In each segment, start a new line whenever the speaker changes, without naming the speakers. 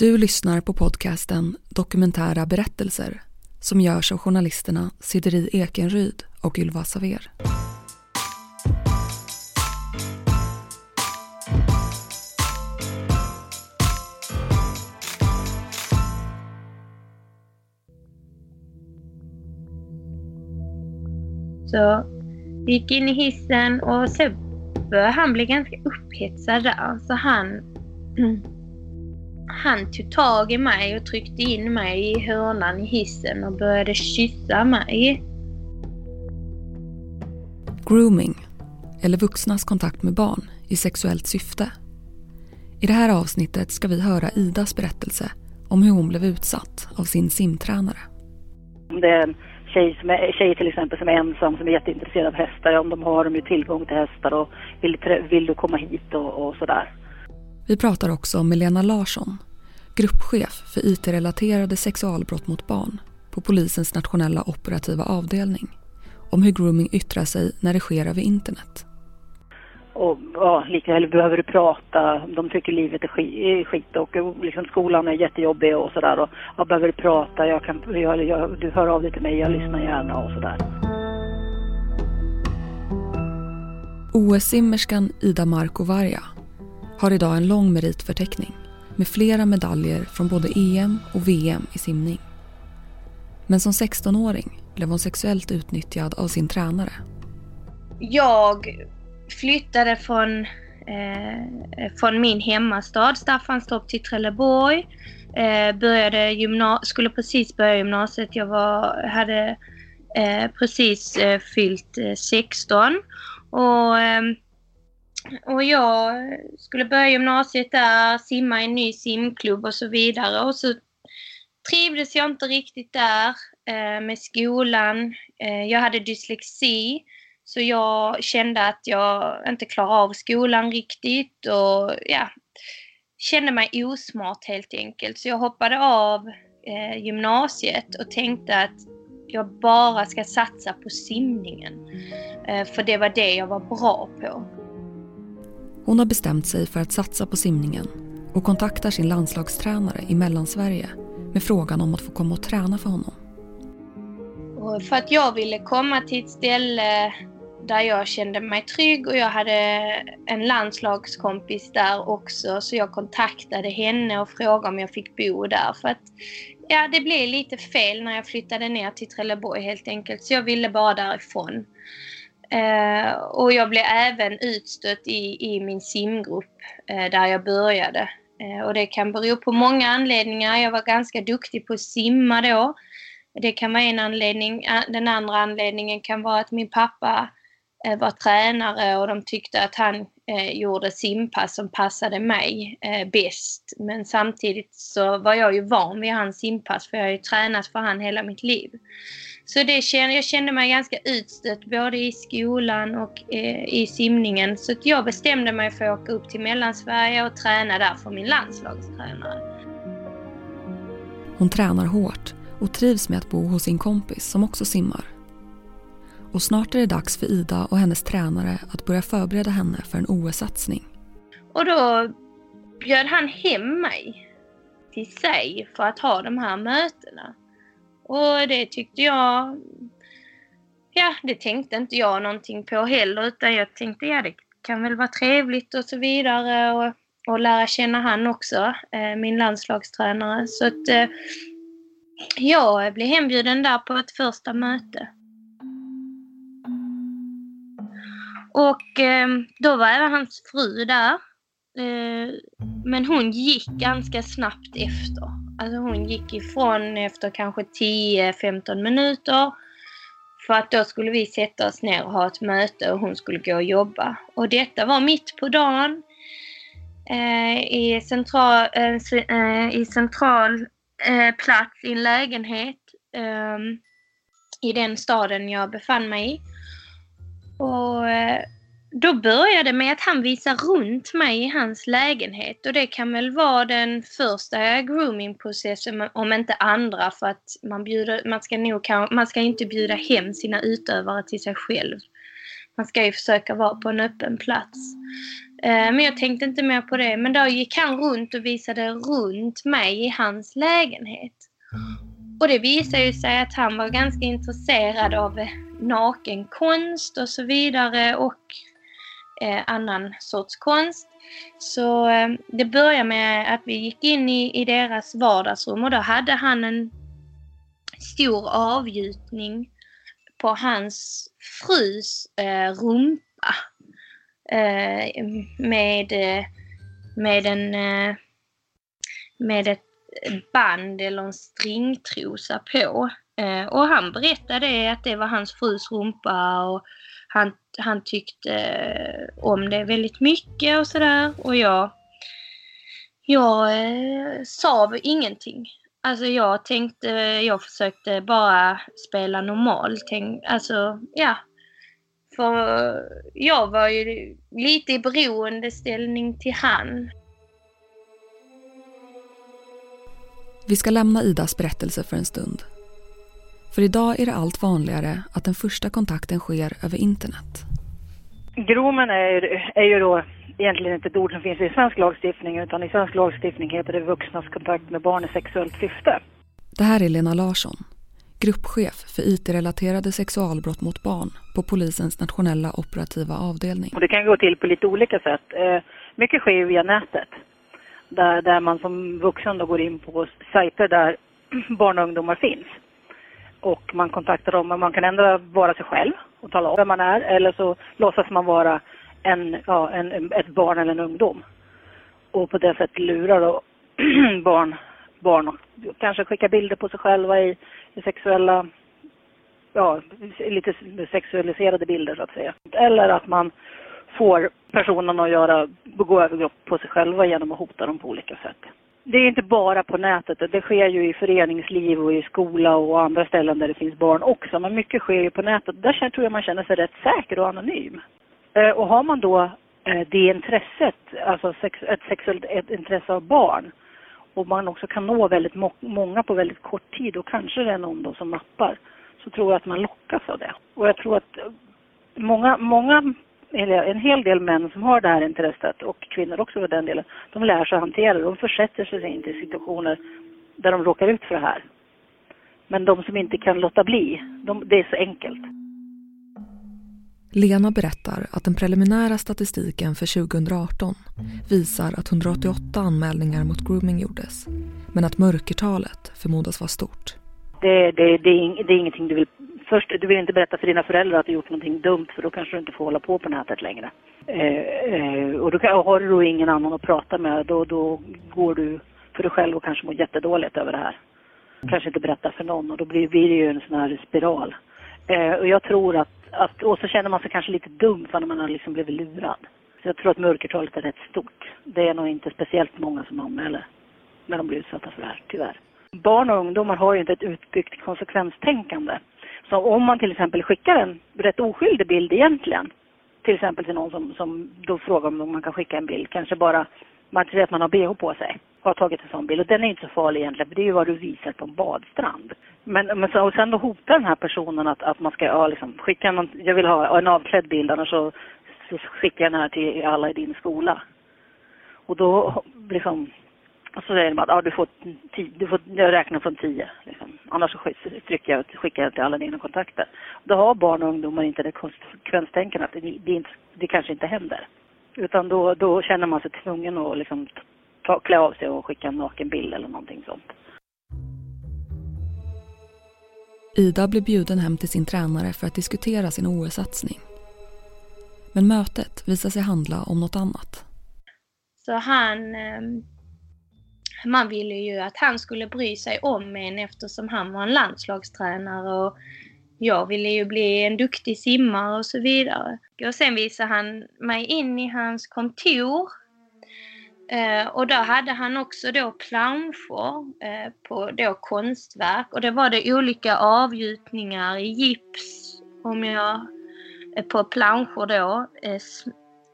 Du lyssnar på podcasten Dokumentära berättelser som görs av journalisterna Sideri Ekenryd och Ylva Saver.
Så vi gick in i hissen och Sebbe, han blev ganska upphetsad där. Så han, han tog tag i mig och tryckte in mig i hörnan i hissen och började kyssa mig.
Grooming, eller vuxnas kontakt med barn i sexuellt syfte. I det här avsnittet ska vi höra Idas berättelse om hur hon blev utsatt av sin simtränare.
Det är en tjej, som är, tjej till exempel som är ensam, som är jätteintresserad av hästar. Om de har de ju tillgång till hästar och vill, vill du komma hit och, och sådär.
Vi pratar också med Lena Larsson, gruppchef för IT-relaterade sexualbrott mot barn på polisens nationella operativa avdelning om hur grooming yttrar sig när det sker över internet.
Och ja, likväl behöver du prata. De tycker livet är skit och liksom skolan är jättejobbig och sådär. Och ja, behöver du prata, jag kan, jag, jag, du hör av dig till mig, jag lyssnar gärna och sådär.
OS-simmerskan Ida Markovarja har idag en lång meritförteckning med flera medaljer från både EM och VM i simning. Men som 16-åring blev hon sexuellt utnyttjad av sin tränare.
Jag flyttade från, eh, från min hemmastad Staffanstorp till Trelleborg. Eh, började gymna- skulle precis börja gymnasiet. Jag var, hade eh, precis eh, fyllt eh, 16. Och, ehm, och jag skulle börja gymnasiet där, simma i en ny simklubb och så vidare. Och så trivdes jag inte riktigt där eh, med skolan. Eh, jag hade dyslexi. Så jag kände att jag inte klarade av skolan riktigt och ja, kände mig osmart helt enkelt. Så jag hoppade av eh, gymnasiet och tänkte att jag bara ska satsa på simningen. Eh, för det var det jag var bra på.
Hon har bestämt sig för att satsa på simningen och kontaktar sin landslagstränare i Mellansverige med frågan om att få komma och träna för honom.
För att jag ville komma till ett ställe där jag kände mig trygg och jag hade en landslagskompis där också så jag kontaktade henne och frågade om jag fick bo där för att ja, det blev lite fel när jag flyttade ner till Trelleborg helt enkelt så jag ville bara därifrån. Eh, och jag blev även utstött i, i min simgrupp eh, där jag började. Eh, och det kan bero på många anledningar. Jag var ganska duktig på att simma då. Det kan vara en anledning. Den andra anledningen kan vara att min pappa Eh, var tränare och de tyckte att han eh, gjorde simpass som passade mig eh, bäst. Men samtidigt så var jag ju van vid hans simpass för jag har ju tränat för han hela mitt liv. Så det kände, jag kände mig ganska utstött både i skolan och eh, i simningen. Så jag bestämde mig för att åka upp till Mellansverige och träna där för min landslagstränare.
Hon tränar hårt och trivs med att bo hos sin kompis som också simmar och snart är det dags för Ida och hennes tränare att börja förbereda henne för en OS-satsning.
Och då bjöd han hem mig till sig för att ha de här mötena. Och det tyckte jag... Ja, det tänkte inte jag någonting på heller utan jag tänkte ja, det kan väl vara trevligt och så vidare och, och lära känna han också, eh, min landslagstränare. Så att eh, jag blev hembjuden där på ett första möte. Och eh, då var även hans fru där. Men hon gick ganska snabbt efter. Alltså hon gick ifrån efter kanske 10-15 minuter. För att då skulle vi sätta oss ner och ha ett möte och hon skulle gå och jobba. Och detta var mitt på dagen. Eh, I central, eh, eh i central eh, plats i en lägenhet. Ehm, I den staden jag befann mig i. Och eh, då började det med att han visar runt mig i hans lägenhet och det kan väl vara den första groomingprocessen om inte andra för att man, bjuder, man, ska nog, man ska inte bjuda hem sina utövare till sig själv. Man ska ju försöka vara på en öppen plats. Eh, men jag tänkte inte mer på det. Men då gick han runt och visade runt mig i hans lägenhet. Och det visade ju sig att han var ganska intresserad av nakenkonst och så vidare och eh, annan sorts konst. Så eh, det började med att vi gick in i, i deras vardagsrum och då hade han en stor avgjutning på hans frus eh, rumpa. Eh, med, eh, med en eh, med ett band eller en stringtrosa på. Eh, och han berättade att det var hans frus rumpa och han, han tyckte eh, om det väldigt mycket och sådär. Och jag, jag eh, sa ingenting. Alltså jag tänkte, jag försökte bara spela normal. Tänk, alltså, ja. För jag var ju lite i beroendeställning till han.
Vi ska lämna Idas berättelse för en stund. För idag är det allt vanligare att den första kontakten sker över internet.
Gromen är, är ju då egentligen inte ett ord som finns i svensk lagstiftning utan i svensk lagstiftning heter det vuxnas kontakt med barn i sexuellt syfte.
Det här är Lena Larsson, gruppchef för IT-relaterade sexualbrott mot barn på polisens nationella operativa avdelning.
Och det kan gå till på lite olika sätt. Eh, mycket sker via nätet där, där man som vuxen då går in på sajter där barn och ungdomar finns. Och man kontaktar dem, man kan ändra vara sig själv och tala om vem man är eller så låtsas man vara en, ja, en, ett barn eller en ungdom. Och på det sättet lurar då barn, barn och kanske skicka bilder på sig själva i, i sexuella, ja, lite sexualiserade bilder så att säga. Eller att man får personerna att göra, begå övergrepp på sig själva genom att hota dem på olika sätt. Det är inte bara på nätet, det sker ju i föreningsliv och i skola och andra ställen där det finns barn också. Men mycket sker ju på nätet. Där tror jag man känner sig rätt säker och anonym. Eh, och har man då eh, det intresset, alltså ett sexuellt ett intresse av barn och man också kan nå väldigt må många på väldigt kort tid och kanske det är någon då som nappar, så tror jag att man lockas av det. Och jag tror att många, många eller en hel del män som har det här intresset och kvinnor också för den delen, de lär sig att hantera det. De försätter sig inte i situationer där de råkar ut för det här. Men de som inte kan låta bli, de, det är så enkelt.
Lena berättar att den preliminära statistiken för 2018 visar att 188 anmälningar mot grooming gjordes, men att mörkertalet förmodas vara stort.
Det, det, det, är, det är ingenting du vill först, du vill inte berätta för dina föräldrar att du gjort någonting dumt för då kanske du inte får hålla på på nätet längre. Eh, eh, och, då och har du då ingen annan att prata med då, då går du för dig själv och kanske mår jättedåligt över det här. Kanske inte berätta för någon och då blir, blir det ju en sån här spiral. Eh, och jag tror att, att, och så känner man sig kanske lite dum för när man har liksom blivit lurad. Så jag tror att mörkertalet är rätt stort. Det är nog inte speciellt många som anmäler när de blir utsatta för det här, tyvärr. Barn och ungdomar har ju inte ett utbyggt konsekvenstänkande. Så om man till exempel skickar en rätt oskyldig bild egentligen, till exempel till någon som, som då frågar om man kan skicka en bild, kanske bara man ser att man har bh på sig och har tagit en sån bild. Och den är inte så farlig egentligen, för det är ju vad du visar på en badstrand. Men, men så, och sen då hotar den här personen att, att man ska ja, liksom, skicka någon, jag vill ha en avklädd bild, annars så, så skickar jag den här till alla i din skola. Och då liksom, och så säger de att ja, du, får tio, du får jag räknar från tio. Liksom. Annars så skickar jag, skickar jag till alla dina kontakter. Då har barn och ungdomar inte det konsekvenstänkandet att det, det, inte, det kanske inte händer. Utan då, då känner man sig tvungen att liksom ta, klä av sig och skicka en nakenbild eller någonting sånt.
Ida blir bjuden hem till sin tränare för att diskutera sin OS-satsning. Men mötet visar sig handla om något annat.
Så han ehm, man ville ju att han skulle bry sig om en eftersom han var en landslagstränare och jag ville ju bli en duktig simmare och så vidare. Och sen visade han mig in i hans kontor eh, och där hade han också då planscher eh, på då konstverk och det var det olika avgjutningar i gips om jag eh, på planscher då.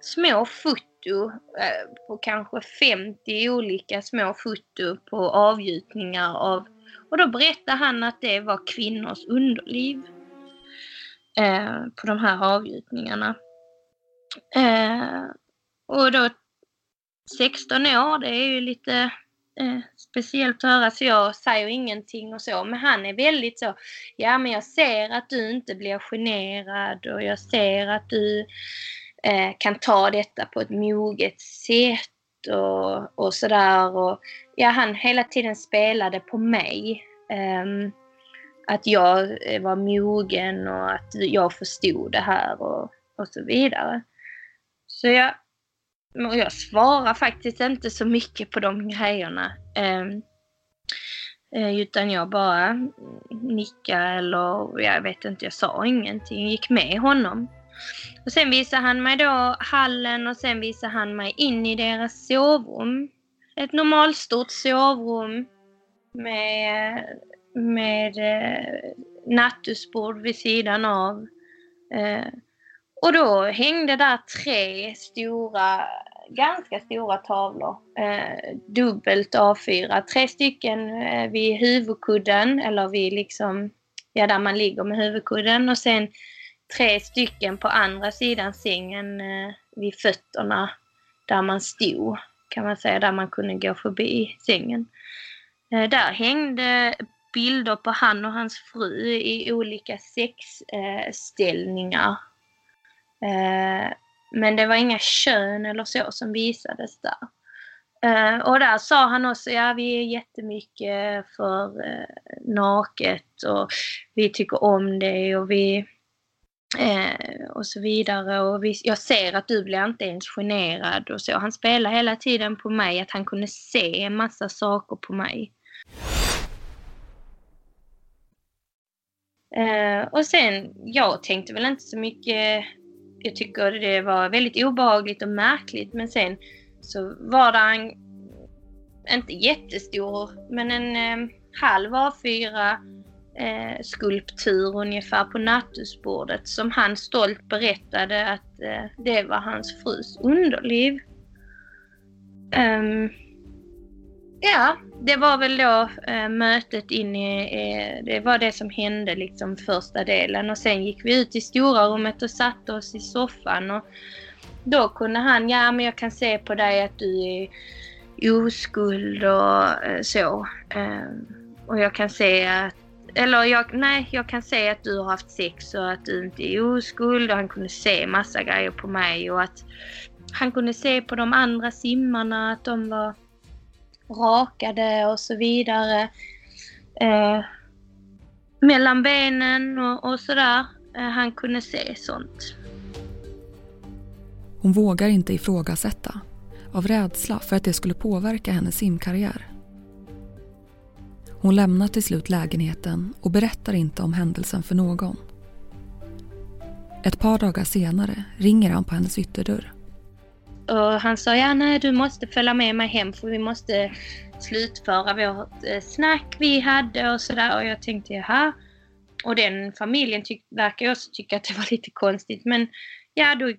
Små foton foto eh, på kanske 50 olika små foto på avgjutningar av och då berättade han att det var kvinnors underliv eh, på de här avgjutningarna. Eh, Och då 16 år, det är ju lite eh, speciellt att höra så jag säger ingenting och så. Men han är väldigt så, ja men jag ser att du inte blir generad och jag ser att du eh, kan ta detta på ett moget sätt och, och sådär. Och, ja, han hela tiden spelade på mig. Um, att jag eh, var mogen och att jag förstod det här och, och så vidare. Så jag, jag svarar faktiskt inte så mycket på de grejerna. Um, utan jag bara nickade eller jag vet inte, jag sa ingenting, gick med honom. Och sen visade han mig då hallen och sen visade han mig in i deras sovrum. Ett normalstort sovrum med, med eh, nattduksbord vid sidan av. Eh, och då hängde där tre stora, ganska stora tavlor. Eh, dubbelt A4. Tre stycken eh, vid huvudkudden, eller vid liksom, ja där man ligger med huvudkudden. Och sen tre stycken på andra sidan sängen eh, vid fötterna där man stod, kan man säga, där man kunde gå förbi sängen. Eh, där hängde bilder på han och hans fru i olika sexställningar. Eh, men det var inga kön eller så som visades där. Eh, och där sa han också, ja vi är jättemycket för eh, naket och vi tycker om det och vi Eh, och så vidare. Och vi, jag ser att du blir inte ens generad och så. Han spelar hela tiden på mig, att han kunde se en massa saker på mig. Eh, och sen, jag tänkte väl inte så mycket. Jag tycker det var väldigt obehagligt och märkligt men sen så var det en, inte jättestor, men en eh, halv A4 eh, skulptur ungefär på nattduksbordet som han stolt berättade att eh, det var hans frus underliv. Um, ja, det var väl då eh, mötet in i, eh, det var det som hände liksom första delen och sen gick vi ut i stora rummet och satte oss i soffan och då kunde han, ja men jag kan se på dig att du är oskuld och eh, så. Um, och jag kan se att eller jag, nej, jag kan se att du har haft sex och att du inte är oskuld och han kunde se massa grejer på mig och att han kunde se på de andra simmarna att de var rakade och så vidare. Eh, mellan benen och, och sådär. Eh, han kunde se sånt.
Hon vågar inte ifrågasätta av rädsla för att det skulle påverka hennes simkarriär. Hon lämnar till slut lägenheten och berättar inte om händelsen för någon. Ett par dagar senare ringer han på hennes ytterdörr.
Och han sa, ja nej du måste följa med mig hem för vi måste slutföra vårt eh, snack vi hade och sådär. Och jag tänkte, jaha. Och den familjen tyck, verkar också tycka att det var lite konstigt. Men ja, då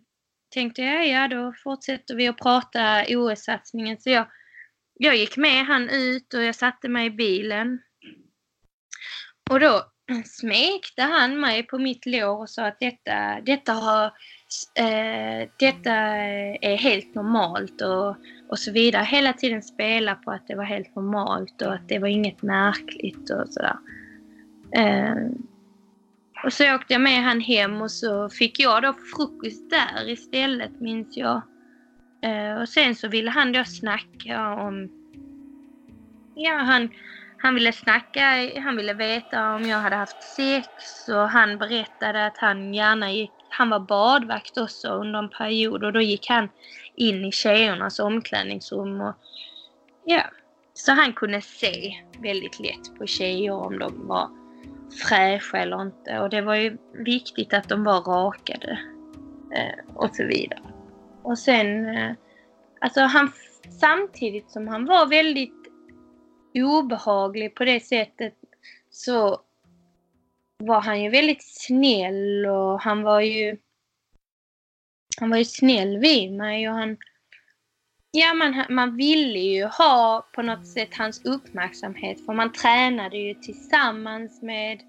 tänkte jag, ja då fortsätter vi att prata OS-satsningen. Så jag jag gick med han ut och jag satte mig i bilen. Och då smekte han mig på mitt lår och sa att detta, detta, har, eh, detta är helt normalt och, och så vidare. Hela tiden spela på att det var helt normalt och att det var inget märkligt och sådär. Eh, och så åkte jag med han hem och så fick jag då frukost där istället minns jag. Eh, och sen så ville han då snacka om... Ja, han, han ville snacka, han ville veta om jag hade haft sex och han berättade att han gärna gick... Han var badvakt också under en period och då gick han in i tjejernas omklädningsrum och... Ja, så han kunde se väldigt lätt på tjejer om de var fräscha eller inte och det var ju viktigt att de var rakade eh, och så vidare. Och sen, eh, alltså han, samtidigt som han var väldigt obehaglig på det sättet så var han ju väldigt snäll och han var ju han var ju snäll vid mig och han Ja, man, man ville ju ha på något sätt hans uppmärksamhet för man tränade ju tillsammans med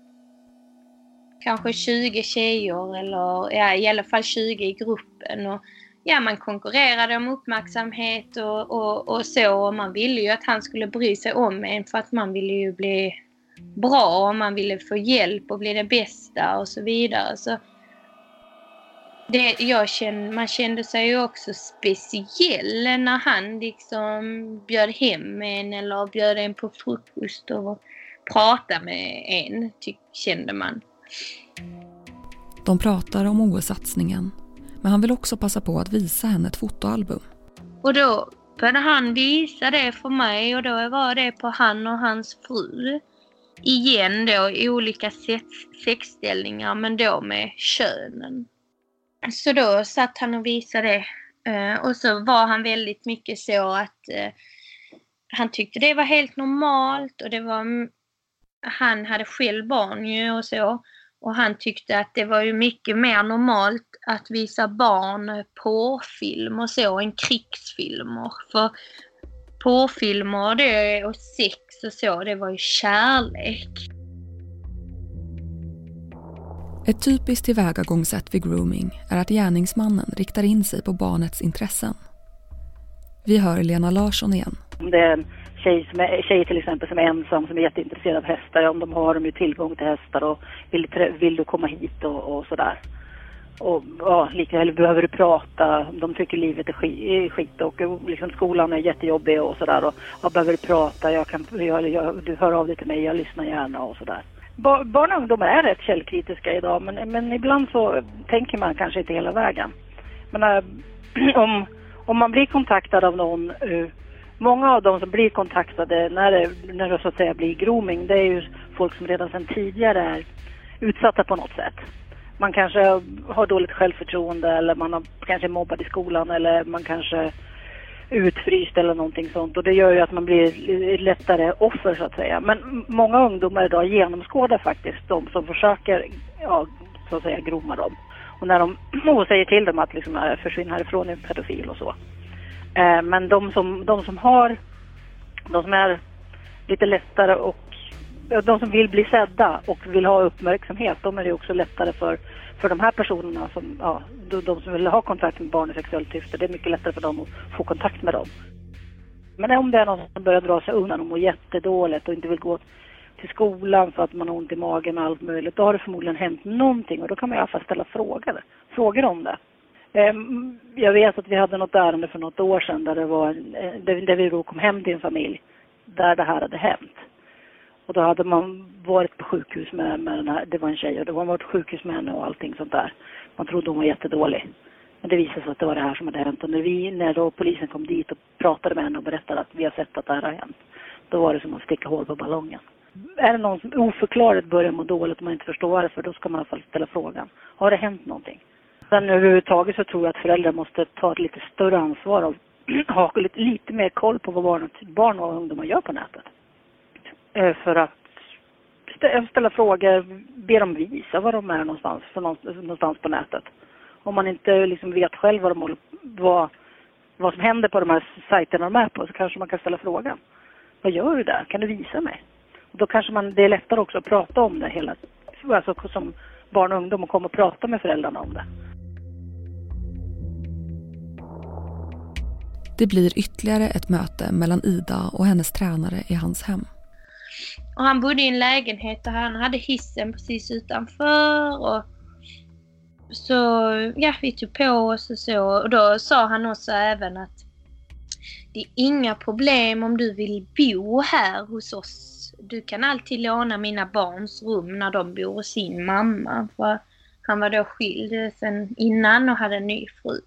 kanske 20 tjejer eller ja, i alla fall 20 i gruppen. Och ja, man konkurrerade om uppmärksamhet och, och, och så. Och man ville ju att han skulle bry sig om en för att man ville ju bli bra och man ville få hjälp och bli det bästa och så vidare. Så det, jag kände, man kände sig ju också speciell när han liksom bjöd hem en eller bjöd en på frukost och pratade med en, tyck, kände man.
De pratar om OS-satsningen, men han vill också passa på att visa henne ett fotoalbum.
Och då började han visa det för mig och då var det på han och hans fru. Igen då i olika sexställningar men då med könen. Så då satt han och visade det. Och så var han väldigt mycket så att eh, han tyckte det var helt normalt och det var mm, han hade själv barn ju och så. Och han tyckte att det var ju mycket mer normalt att visa barn porrfilm och så än krigsfilmer. För porrfilmer det, och sex och så, det var ju kärlek.
Ett typiskt tillvägagångssätt vid grooming är att gärningsmannen riktar in sig på barnets intressen. Vi hör Lena Larsson igen.
Det tjej, som är, tjejer till exempel som är ensam, som är jätteintresserad av hästar. Om de har de ju tillgång till hästar och vill, vill du komma hit och, och sådär. Och ja, likväl behöver du prata. De tycker livet är skit och liksom skolan är jättejobbig och sådär. Och ja, behöver du prata, jag kan, jag, jag, du hör av dig till mig, jag lyssnar gärna och sådär. Barn och ungdomar är rätt källkritiska idag men, men ibland så tänker man kanske inte hela vägen. Men äh, om, om man blir kontaktad av någon uh, Många av de som blir kontaktade när det, när det så att säga blir grooming, det är ju folk som redan sedan tidigare är utsatta på något sätt. Man kanske har dåligt självförtroende eller man har, kanske är mobbad i skolan eller man kanske utfryst eller någonting sånt och det gör ju att man blir lättare offer så att säga. Men många ungdomar idag genomskådar faktiskt de som försöker, ja, så att säga groma dem. Och när de och säger till dem att liksom äh, försvinna härifrån är pedofil och så. Eh, men de som, de som har, de som är lite lättare och de som vill bli sedda och vill ha uppmärksamhet, de är det också lättare för, för de här personerna som, ja, de, de som vill ha kontakt med barn i sexuellt syfte, det är mycket lättare för dem att få kontakt med dem. Men om det är någon som börjar dra sig undan och mår jättedåligt och inte vill gå till skolan för att man har ont i magen och allt möjligt, då har det förmodligen hänt någonting och då kan man i alla fall ställa frågor, frågor om det. Ehm, jag vet att vi hade något ärende för något år sedan där, det var, eh, där vi då kom hem till en familj där det här hade hänt. Och då hade man varit på sjukhus med, med den här, det var en tjej och då var man varit på sjukhus med henne och allting sånt där. Man trodde hon var jättedålig. Men det visade sig att det var det här som hade hänt. Och när vi, när då polisen kom dit och pratade med henne och berättade att vi har sett att det här har hänt. Då var det som att sticka hål på ballongen. Är det någon som oförklarligt börjar må dåligt och man inte förstår varför, då ska man i alla fall ställa frågan. Har det hänt någonting? Sen överhuvudtaget så tror jag att föräldrar måste ta ett lite större ansvar och ha lite, lite mer koll på vad barn, barn och ungdomar gör på nätet. Eh, för att ställa frågor, be dem visa var de är någonstans, för någonstans på nätet. Om man inte liksom vet själv vad, de, vad, vad som händer på de här sajterna de är på så kanske man kan ställa frågan. Vad gör du där? Kan du visa mig? Och då kanske man, det är lättare också att prata om det hela, alltså som barn och ungdom och komma och prata med föräldrarna om det.
Det blir ytterligare ett möte mellan Ida och hennes tränare i hans hem.
Och han bodde i en lägenhet och han hade hissen precis utanför. Och så ja, vi tog på oss och så. Och då sa han också även att det är inga problem om du vill bo här hos oss. Du kan alltid låna mina barns rum när de bor hos sin mamma. För han var då skild sen innan och hade en ny fru.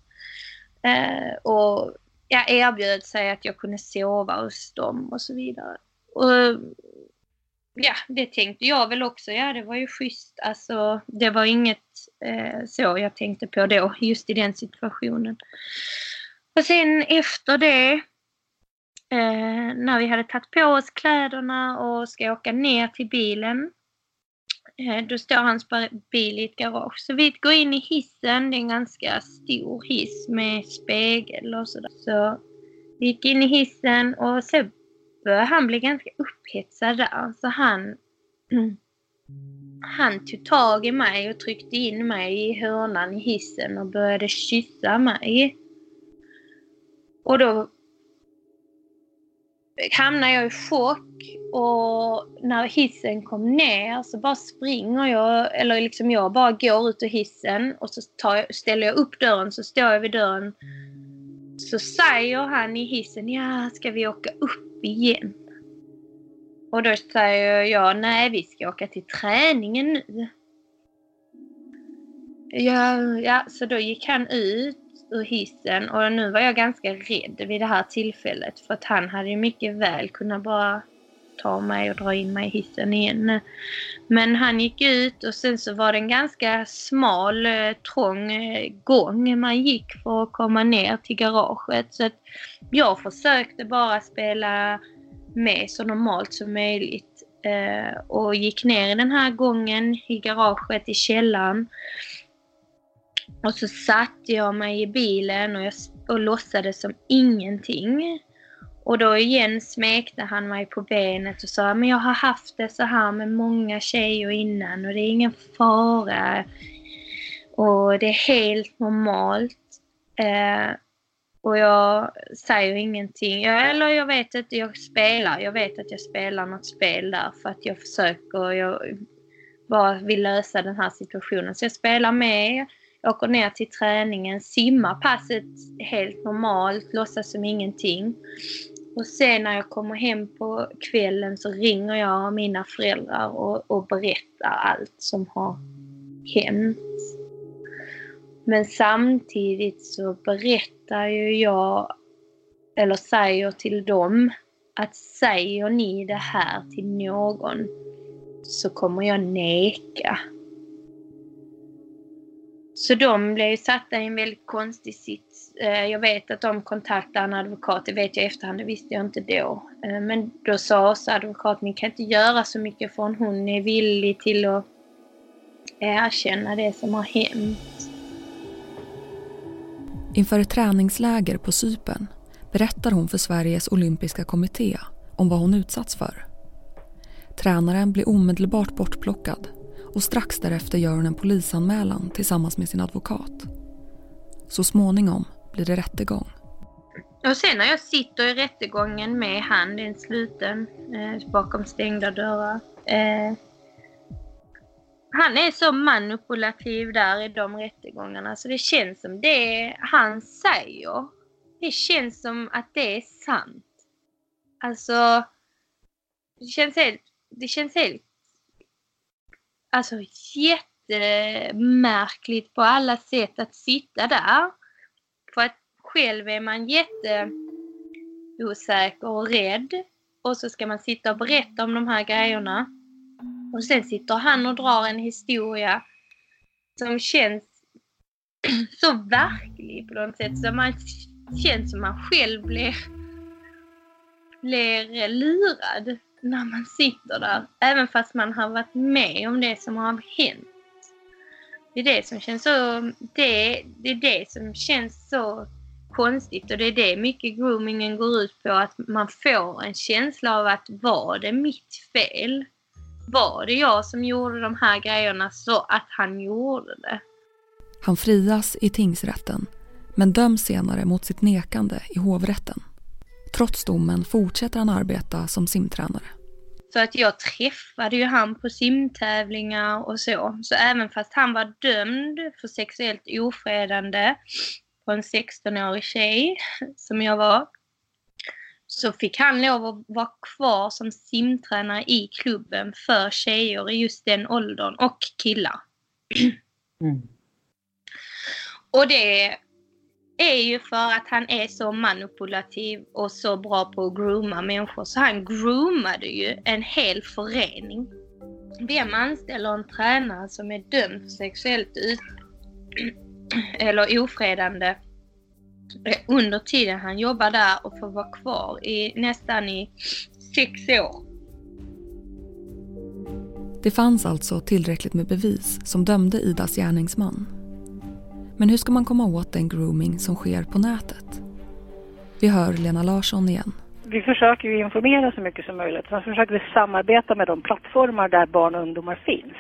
Eh, och jag erbjöd sig att jag kunde sova hos dem och så vidare. Och ja, det tänkte jag väl också. Ja, det var ju schysst. Alltså, det var inget eh, så jag tänkte på då, just i den situationen. Och sen efter det, eh, när vi hade tagit på oss kläderna och ska åka ner till bilen, Eh, då står hans bil i ett garage. Så vi går in i hissen, det är en ganska stor hiss med spegel och sådär. Så vi gick in i hissen och Sebbe började han bli ganska upphetsad där. Så han, han tog tag i mig och tryckte in mig i hörnan i hissen och började kyssa mig. Och då hamnar jag i chock och när hissen kom ner så bara springer jag, eller liksom jag bara går ut ur hissen och så jag, ställer jag upp dörren, så står jag vid dörren. Så säger han i hissen, ja ska vi åka upp igen? Och då säger jag, nej vi ska åka till träningen nu. Ja, ja, så då gick han ut ur hissen och nu var jag ganska rädd vid det här tillfället för att han hade ju mycket väl kunnat bara ta mig och dra in mig i hissen igen. Men han gick ut och sen så var det en ganska smal, eh, trång eh, gång man gick för att komma ner till garaget. Så att jag försökte bara spela med så normalt som möjligt eh, och gick ner i den här gången i garaget i källaren. Och så satte jag mig i bilen och, jag, och låtsades som ingenting. Och då igen smekte han mig på benet och sa men jag har haft det så här med många tjejer innan och det är ingen fara. Och det är helt normalt. Eh, och jag säger ingenting. Jag, eller jag vet att jag spelar. Jag vet att jag spelar något spel där för att jag försöker. Jag bara vill lösa den här situationen. Så jag spelar med åker ner till träningen, simmar passet helt normalt, låtsas som ingenting. Och sen när jag kommer hem på kvällen så ringer jag mina föräldrar och, och berättar allt som har hänt. Men samtidigt så berättar ju jag, eller säger till dem, att säger ni det här till någon så kommer jag neka. Så de blev satta i en väldigt konstig sits. Eh, jag vet att de kontaktade en advokat, det vet jag i efterhand, det visste jag inte då. Eh, men då sa oss advokaten, ni kan inte göra så mycket förrän hon är villig till att eh, erkänna det som har hänt.
Inför ett träningsläger på Sypen berättar hon för Sveriges olympiska kommitté om vad hon utsatts för. Tränaren blir omedelbart bortplockad och strax därefter gör hon en polisanmälan tillsammans med sin advokat. Så småningom blir det rättegång.
Och sen när jag sitter i rättegången med han, den sluten, eh, bakom stängda dörrar. Eh, han är så manipulativ där i de rättegångarna så det känns som det han säger, det känns som att det är sant. Alltså, det känns helt, det känns helt alltså jättemärkligt på alla sätt att sitta där. För att själv är man jätteosäker och rädd. Och så ska man sitta och berätta om de här grejerna. Och sen sitter han och drar en historia som känns så verklig på något sätt. Så man känns som man själv blir, blir lurad när man sitter där, även fast man har varit med om det som har hänt. Det är det som känns så, det, det är det som känns så konstigt och det är det mycket groomingen går ut på, att man får en känsla av att var det mitt fel? Var det jag som gjorde de här grejerna så att han gjorde det?
Han frias i tingsrätten men döms senare mot sitt nekande i hovrätten. Trots domen fortsätter han arbeta som simtränare.
Så att jag träffade ju han på simtävlingar och så. Så även fast han var dömd för sexuellt ofredande på en 16-årig tjej, som jag var, så fick han lov att vara kvar som simtränare i klubben för tjejer i just den åldern och killar. Mm. Och det är ju för att han är så manipulativ och så bra på att grooma människor. Så han groomade ju en hel förening. Vem anställer en tränare som är dömd för sexuellt ut eller ofredande eh, under tiden han jobbar där och får vara kvar i nästan i sex år?
Det fanns alltså tillräckligt med bevis som dömde Idas gärningsman men hur ska man komma åt den grooming som sker på nätet? Vi hör Lena Larsson igen.
Vi försöker ju informera så mycket som möjligt. Sen försöker vi samarbeta med de plattformar där barn och ungdomar finns.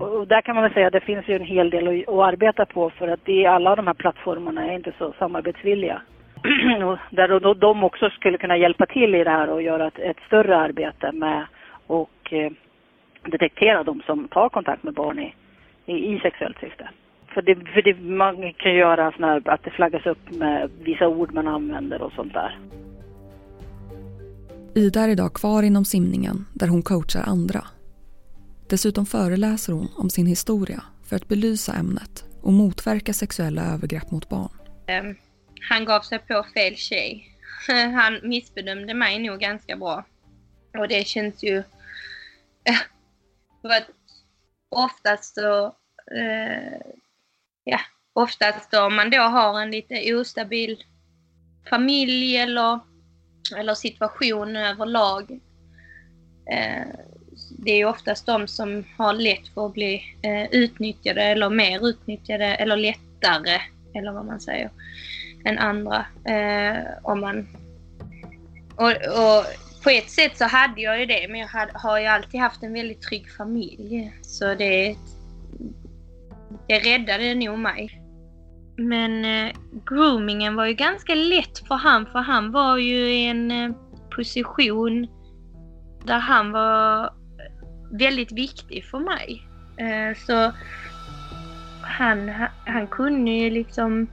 Och där kan man väl säga att det finns ju en hel del att arbeta på för att det, alla de här plattformarna är inte så samarbetsvilliga. där de också skulle kunna hjälpa till i det här och göra ett, ett större arbete med och eh, detektera de som tar kontakt med barn i, i, i sexuellt syfte. För, det, för det, man kan göra sån här, att det flaggas upp med vissa ord man använder och sånt där.
Ida är idag kvar inom simningen där hon coachar andra. Dessutom föreläser hon om sin historia för att belysa ämnet och motverka sexuella övergrepp mot barn.
Um, han gav sig på fel tjej. Han missbedömde mig nog ganska bra. Och det känns ju... för att oftast så... Uh, ja, oftast om man då har en lite ostabil familj eller, eller situation överlag. Eh, det är oftast de som har lätt för att bli eh, utnyttjade eller mer utnyttjade eller lättare, eller vad man säger, än andra. Eh, om man, och, och på ett sätt så hade jag ju det, men jag hade, har ju alltid haft en väldigt trygg familj. Så det, det räddade nog mig. Men eh, groomingen var ju ganska lätt för han, för han var ju i en eh, position där han var eh, väldigt viktig för mig. Eh, så han, han kunde ju liksom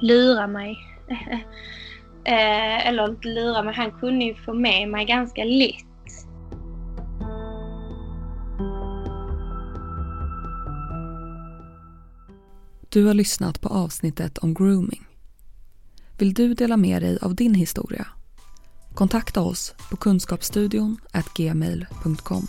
lura mig. Eh, eller inte lura, mig, han kunde ju få med mig ganska lätt.
Du har lyssnat på avsnittet om grooming. Vill du dela med dig av din historia? Kontakta oss på kunskapsstudion gmail.com.